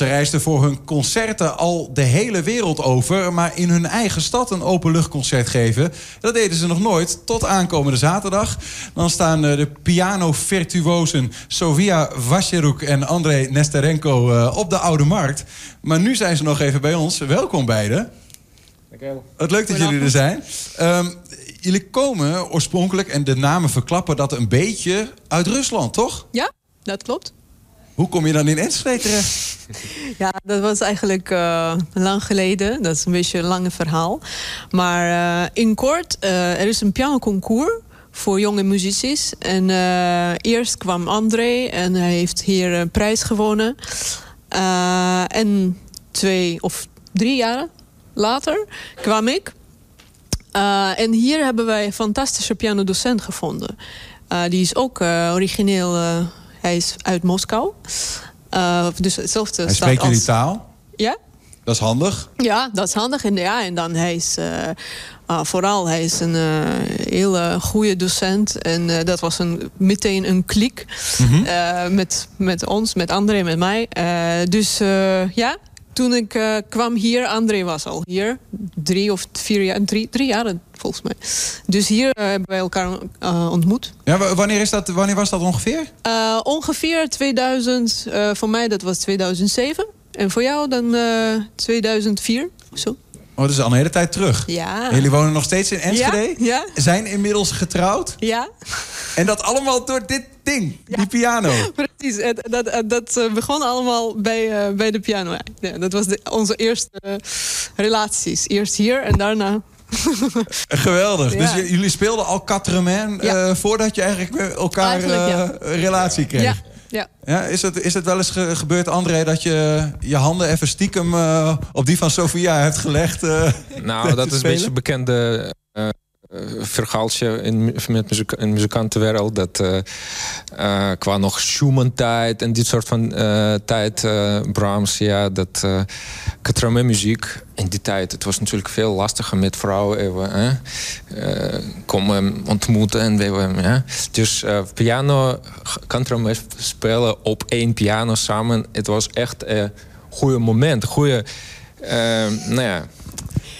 ze reisden voor hun concerten al de hele wereld over. Maar in hun eigen stad een openluchtconcert geven, dat deden ze nog nooit. Tot aankomende zaterdag. Dan staan eh, de piano-virtuosen Sofia Vacheruk en André Nesterenko eh, op de Oude Markt. Maar nu zijn ze nog even bij ons. Welkom beiden. Dankjewel. Het leuk dat jullie er zijn. Ehm, jullie komen oorspronkelijk, en de namen verklappen dat een beetje uit Rusland, toch? Ja, dat klopt. Hoe kom je dan in Enschede terecht? Ja, dat was eigenlijk uh, lang geleden. Dat is een beetje een lange verhaal. Maar uh, in kort, uh, er is een pianoconcours voor jonge muzicis. En eerst kwam André en hij heeft hier een prijs gewonnen. en twee of drie jaar later kwam ik. en hier hebben wij een fantastische pianodocent gevonden. die is ook origineel hij is uit Moskou. Uh, dus hetzelfde Hij spreekt jullie als... taal? Ja. Dat is handig? Ja, dat is handig. En, ja, en dan hij is... Uh, vooral, hij is een hele goede docent. En dat was een, meteen een klik. Mm -hmm. met, met ons, met André, met mij. dus ja, toen ik uh, kwam hier, André was al hier. Drie of vier jaar, drie, drie jaar volgens mij. Dus hier uh, hebben wij elkaar uh, ontmoet. Ja, wanneer, is dat, wanneer was dat ongeveer? ongeveer 2000, voor mij dat was 2007. En voor jou dan 2004, zo. Oh, dat is al een hele tijd terug. Ja. En jullie wonen nog steeds in Enschede? Ja. ja. Zijn inmiddels getrouwd? Ja. En dat allemaal door dit ding, ja. die piano. Precies, dat, dat begon allemaal bij, uh, bij de piano. Ja, dat was de, onze eerste uh, relaties. Eerst hier en daarna... Geweldig. Ja. Dus jullie speelden al Quatre uh, voordat je eigenlijk met elkaar een relatie kreeg? Ja. Ja. Is, het, is het wel eens ge gebeurd, André, dat je je handen even stiekem uh, op die van Sofia hebt gelegd? Uh, nou, dat is een beetje bekende uh, verhaaltje in, met in muzikantenwereld. Dat uh, qua nog Schumann-tijd en dit soort van tijd, Brahms, ja, dat uh, muziek in die tijd, het was natuurlijk veel lastiger met vrouwen even hè, komen ontmoeten en we, ja. Dus piano, country spelen op één piano samen, het was echt een goede moment, goede, nou ja.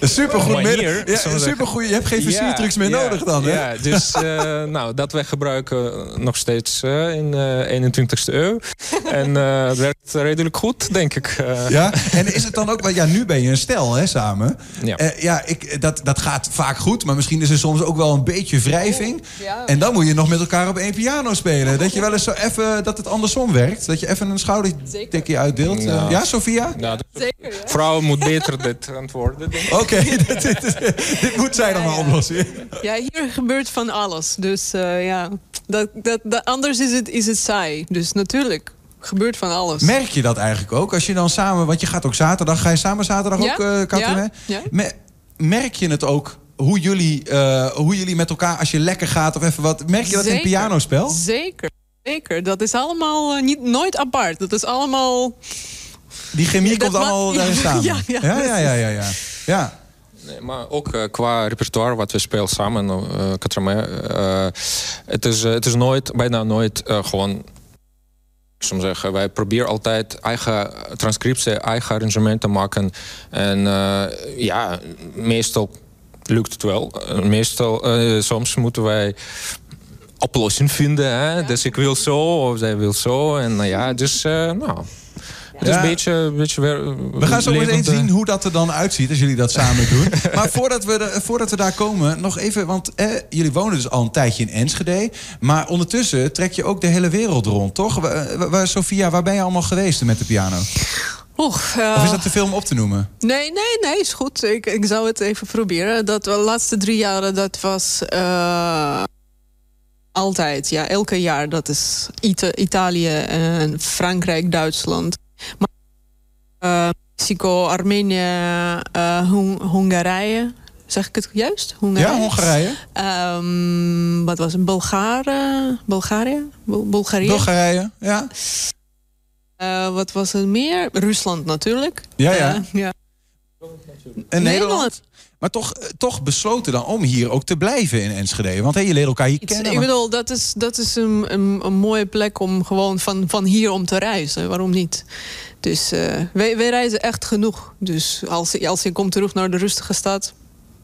Een supergoed midden. Ja, supergoed. Je hebt geen versiertrucs ja, meer ja, nodig dan, hè? Ja, dus uh, nou, dat wij gebruiken nog steeds uh, in de uh, 21ste eeuw. en het werkt redelijk goed, denk ik. Ja, en is het dan ook... Ja, nu ben je een stel, hè, samen. Ja, ja ik, dat, dat gaat vaak goed, maar misschien is er soms ook wel een beetje wrijving. Ja. En dan moet je nog met elkaar op één piano spelen. Dat je wel eens zo even... Dat het andersom werkt. Dat je even een schoudertikje uitdeelt. Ja, ja Sofia? Ja, Zeker, ja. Vrouwen moet beter dit antwoorden, ik. Oké, dit, moet zij dan maar oplossen. Ja, hier gebeurt van alles. Dus uh, ja, dat, dat, dat, anders is het, is het saai. Dus natuurlijk, gebeurt van alles. Merk je dat eigenlijk ook? Als je dan samen, want je gaat ook zaterdag, ga je samen zaterdag ja? ook, uh? Ja? ja. Merk je het ook hoe jullie, uh, hoe jullie met elkaar, als je lekker gaat of even wat, merk je dat Zeker. in pianospel? Zeker, zeker. Dat is allemaal uh, niet, nooit apart. Dat is allemaal... Die chemie komt allemaal ja, samen. Ja, ja, ja, ja, ja, ja, ja. ja. Nee, maar ook uh, qua repertoire wat we spelen samen, uh, uh, het, is, het is nooit, bijna nooit gewoon. Ik zou zeggen, wij proberen altijd eigen transcriptie, eigen arrangementen te maken. En ja, meestal lukt het wel. meestal, soms moeten wij oplossing vinden. Hè? Ja. Dus ik wil zo, of zij wil zo. En nou ja, dus nou. Het is ja. een beetje, een beetje We gaan zo meteen zien hoe dat er dan uitziet als jullie dat samen doen. maar voordat we, de, voordat we daar komen, nog even... want eh, jullie wonen dus al een tijdje in Enschede... maar ondertussen trek je ook de hele wereld rond, toch? Waar, waar, Sophia, waar ben je allemaal geweest met de piano? Och, uh, of is dat te veel om op te noemen? Nee, nee, nee, is goed. Ik, ik zou het even proberen. Dat de laatste drie jaren, dat was... Uh, altijd, ja, elke jaar. Dat is Ita Italië, en Frankrijk, Duitsland. Uh, Mexico, Armenië, uh, Hon Hongarije. Zeg ik het juist? Hongarije. Ja, Hongarije. Um, wat was het? Bulgaren? Bulgarije? Bul Bulgarije? Bulgarije, ja. Uh, wat was het meer? Rusland natuurlijk. Ja, ja. ja. En Nederland? Nederland. Maar toch, toch besloten dan om hier ook te blijven in Enschede. Want hey, je leert elkaar hier kennen. Ik bedoel, dat is, dat is een, een, een mooie plek om gewoon van, van hier om te reizen. Waarom niet? Dus uh, wij, wij reizen echt genoeg. Dus als, als je komt terug naar de rustige stad,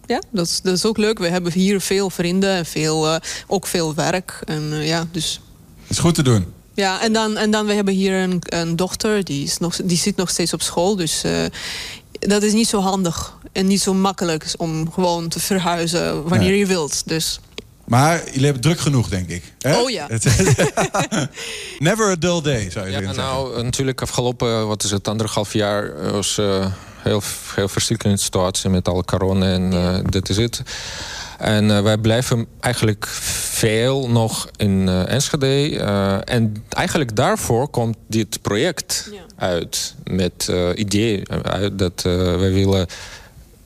ja, dat is, dat is ook leuk. We hebben hier veel vrienden en veel, uh, ook veel werk. En, uh, ja, dus... is goed te doen. Ja, en dan, en dan we hebben hier een, een dochter, die, is nog, die zit nog steeds op school. Dus dat is niet zo handig en niet zo makkelijk om gewoon te verhuizen wanneer nee. je wilt. Dus... Maar jullie hebben druk genoeg, denk ik. Hè? Oh ja. Never a dull day, zou je ja, zeggen. Nou, natuurlijk afgelopen, wat is het, anderhalf jaar was uh, heel, heel verschrikkelijke situatie met alle corona en uh, dit is het. En uh, wij blijven eigenlijk veel nog in uh, Enschede. Uh, en eigenlijk daarvoor komt dit project ja. uit. Met idee uit dat wij willen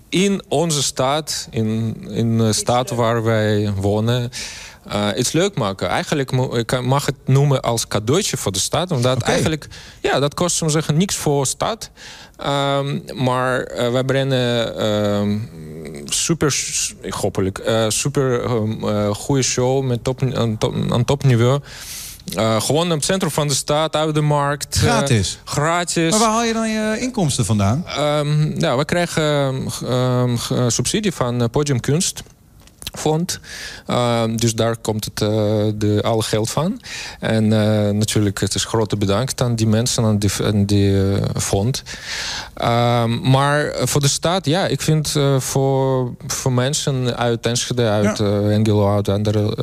in onze stad, in, in de stad waar wij wonen... Uh, iets leuk maken. Eigenlijk ik mag het noemen als cadeautje voor de stad. Omdat okay. eigenlijk, ja, dat kost soms zeggen niks voor de stad. Um, maar uh, wij brengen um, super, hopelijk, uh, super um, goede show met top, aan, top, aan topniveau. Uh, gewoon in het centrum van de stad, uit de markt. Gratis? Uh, gratis. Maar waar haal je dan je inkomsten vandaan? Um, nou, we krijgen um, subsidie van Podium Kunst. Fond. Uh, dus daar komt het uh, de, alle geld van. En uh, natuurlijk, het is grote bedankt aan die mensen, aan die, aan die fond. Ehm, maar voor de staat, ja, ik vind voor, voor mensen uit Enschede, uit ja. Engelo, uit andere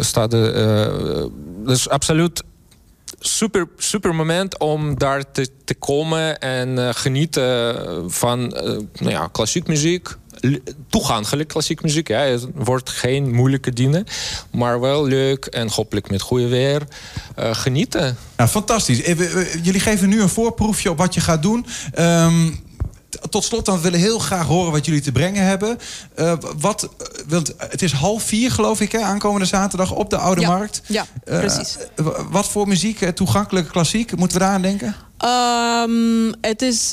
staten, dat is absoluut super, super moment om daar te, te komen en uh, genieten van uh, nou ja, klassiek muziek. Toegankelijk klassiek muziek. Ja. Het wordt geen moeilijke dingen, maar wel leuk en hopelijk met goede weer uh, genieten. Ja, fantastisch. Jullie geven nu een voorproefje op wat je gaat doen. Um, tot slot dan willen we heel graag horen wat jullie te brengen hebben. Uh, wat, want het is half vier, geloof ik, hè, aankomende zaterdag op de Oude ja, Markt. Ja, uh, precies. Wat voor muziek, toegankelijke klassiek, moeten we daar aan denken? Um, het is...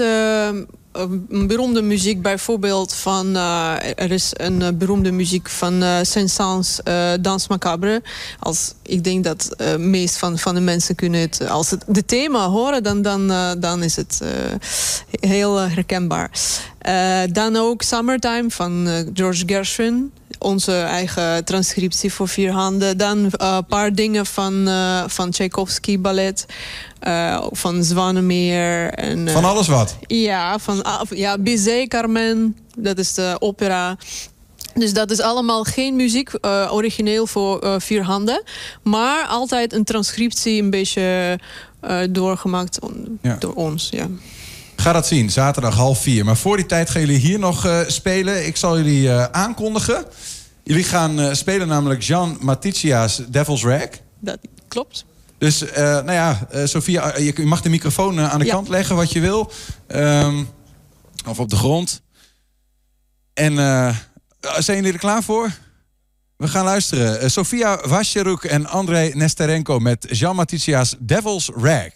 Een beroemde muziek bijvoorbeeld van... Uh, er is een uh, beroemde muziek van uh, Saint-Saëns Dans Macabre. Als, ik denk dat uh, meest van, van de mensen kunnen het... Als het de thema horen, dan, dan, dan is het heel herkenbaar. dan ook Summertime van George Gershwin onze eigen transcriptie voor vier handen. Dan een uh, paar dingen van, uh, van Tchaikovsky ballet. Uh, van Zwanemeer. En, van alles wat? Ja, van ja, Bizet, Carmen. Dat is de opera. Dus dat is allemaal geen muziek uh, origineel voor uh, vier handen. Maar altijd een transcriptie een beetje uh, doorgemaakt on, ja. door ons. Ja. Ga dat zien, zaterdag half vier. Maar voor die tijd gaan jullie hier nog uh, spelen. Ik zal jullie uh, aankondigen. Jullie gaan uh, spelen namelijk Jean Maticia's Devil's Rag. Dat klopt. Dus, nou ja, Sofia, je mag de microfoon aan de ja. kant leggen wat je wil. Um, of op de grond. En zijn jullie er klaar voor? We gaan luisteren. Sofia Wasjeruk en André Nesterenko met Jean Maticia's Devil's Rag.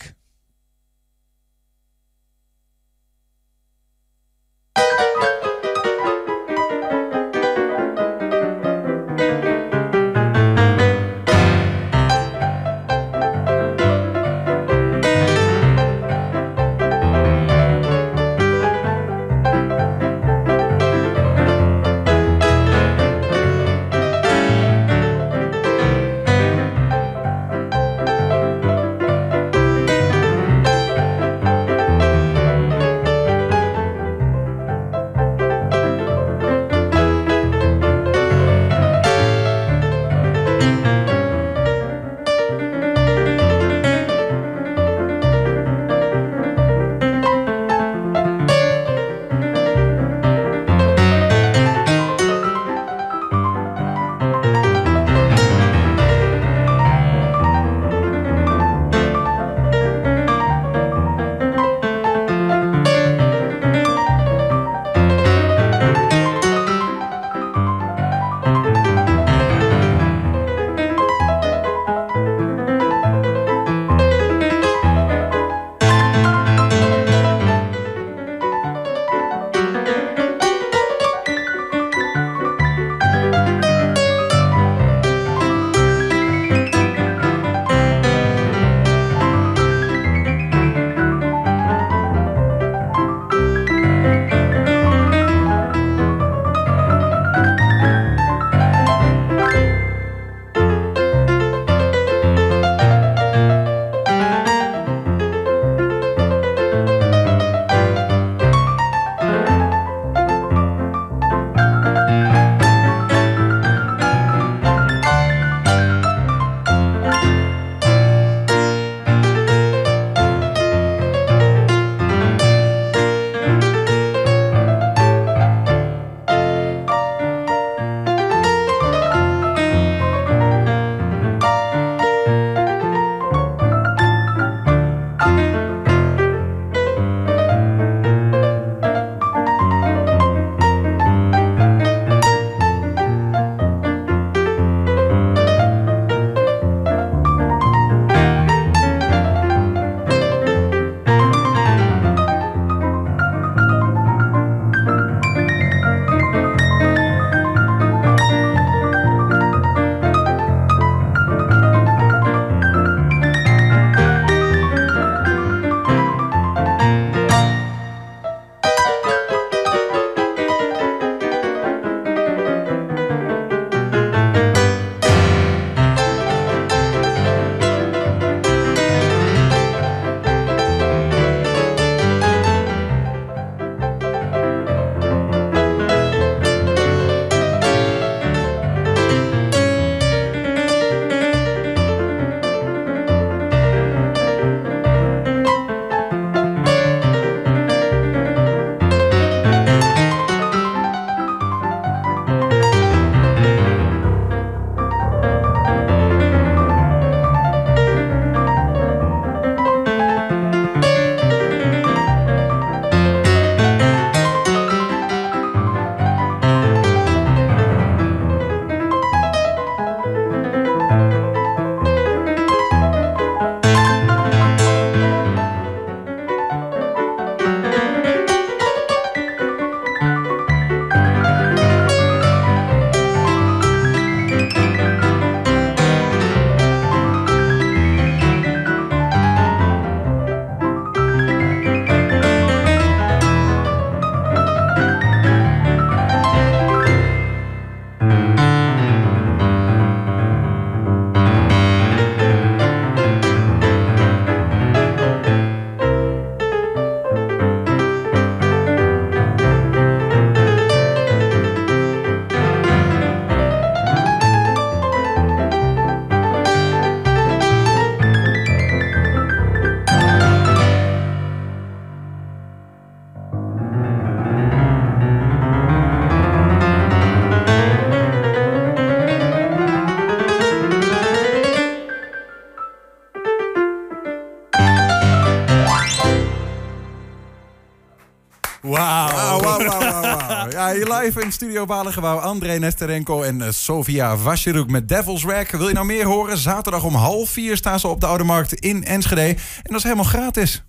Live in Studio Balengebouw. André Nesterenko en uh, Sofia Vasjeroek met Devil's Rack. Wil je nou meer horen? Zaterdag om half vier staan ze op de Oude Markt in Enschede. En dat is helemaal gratis.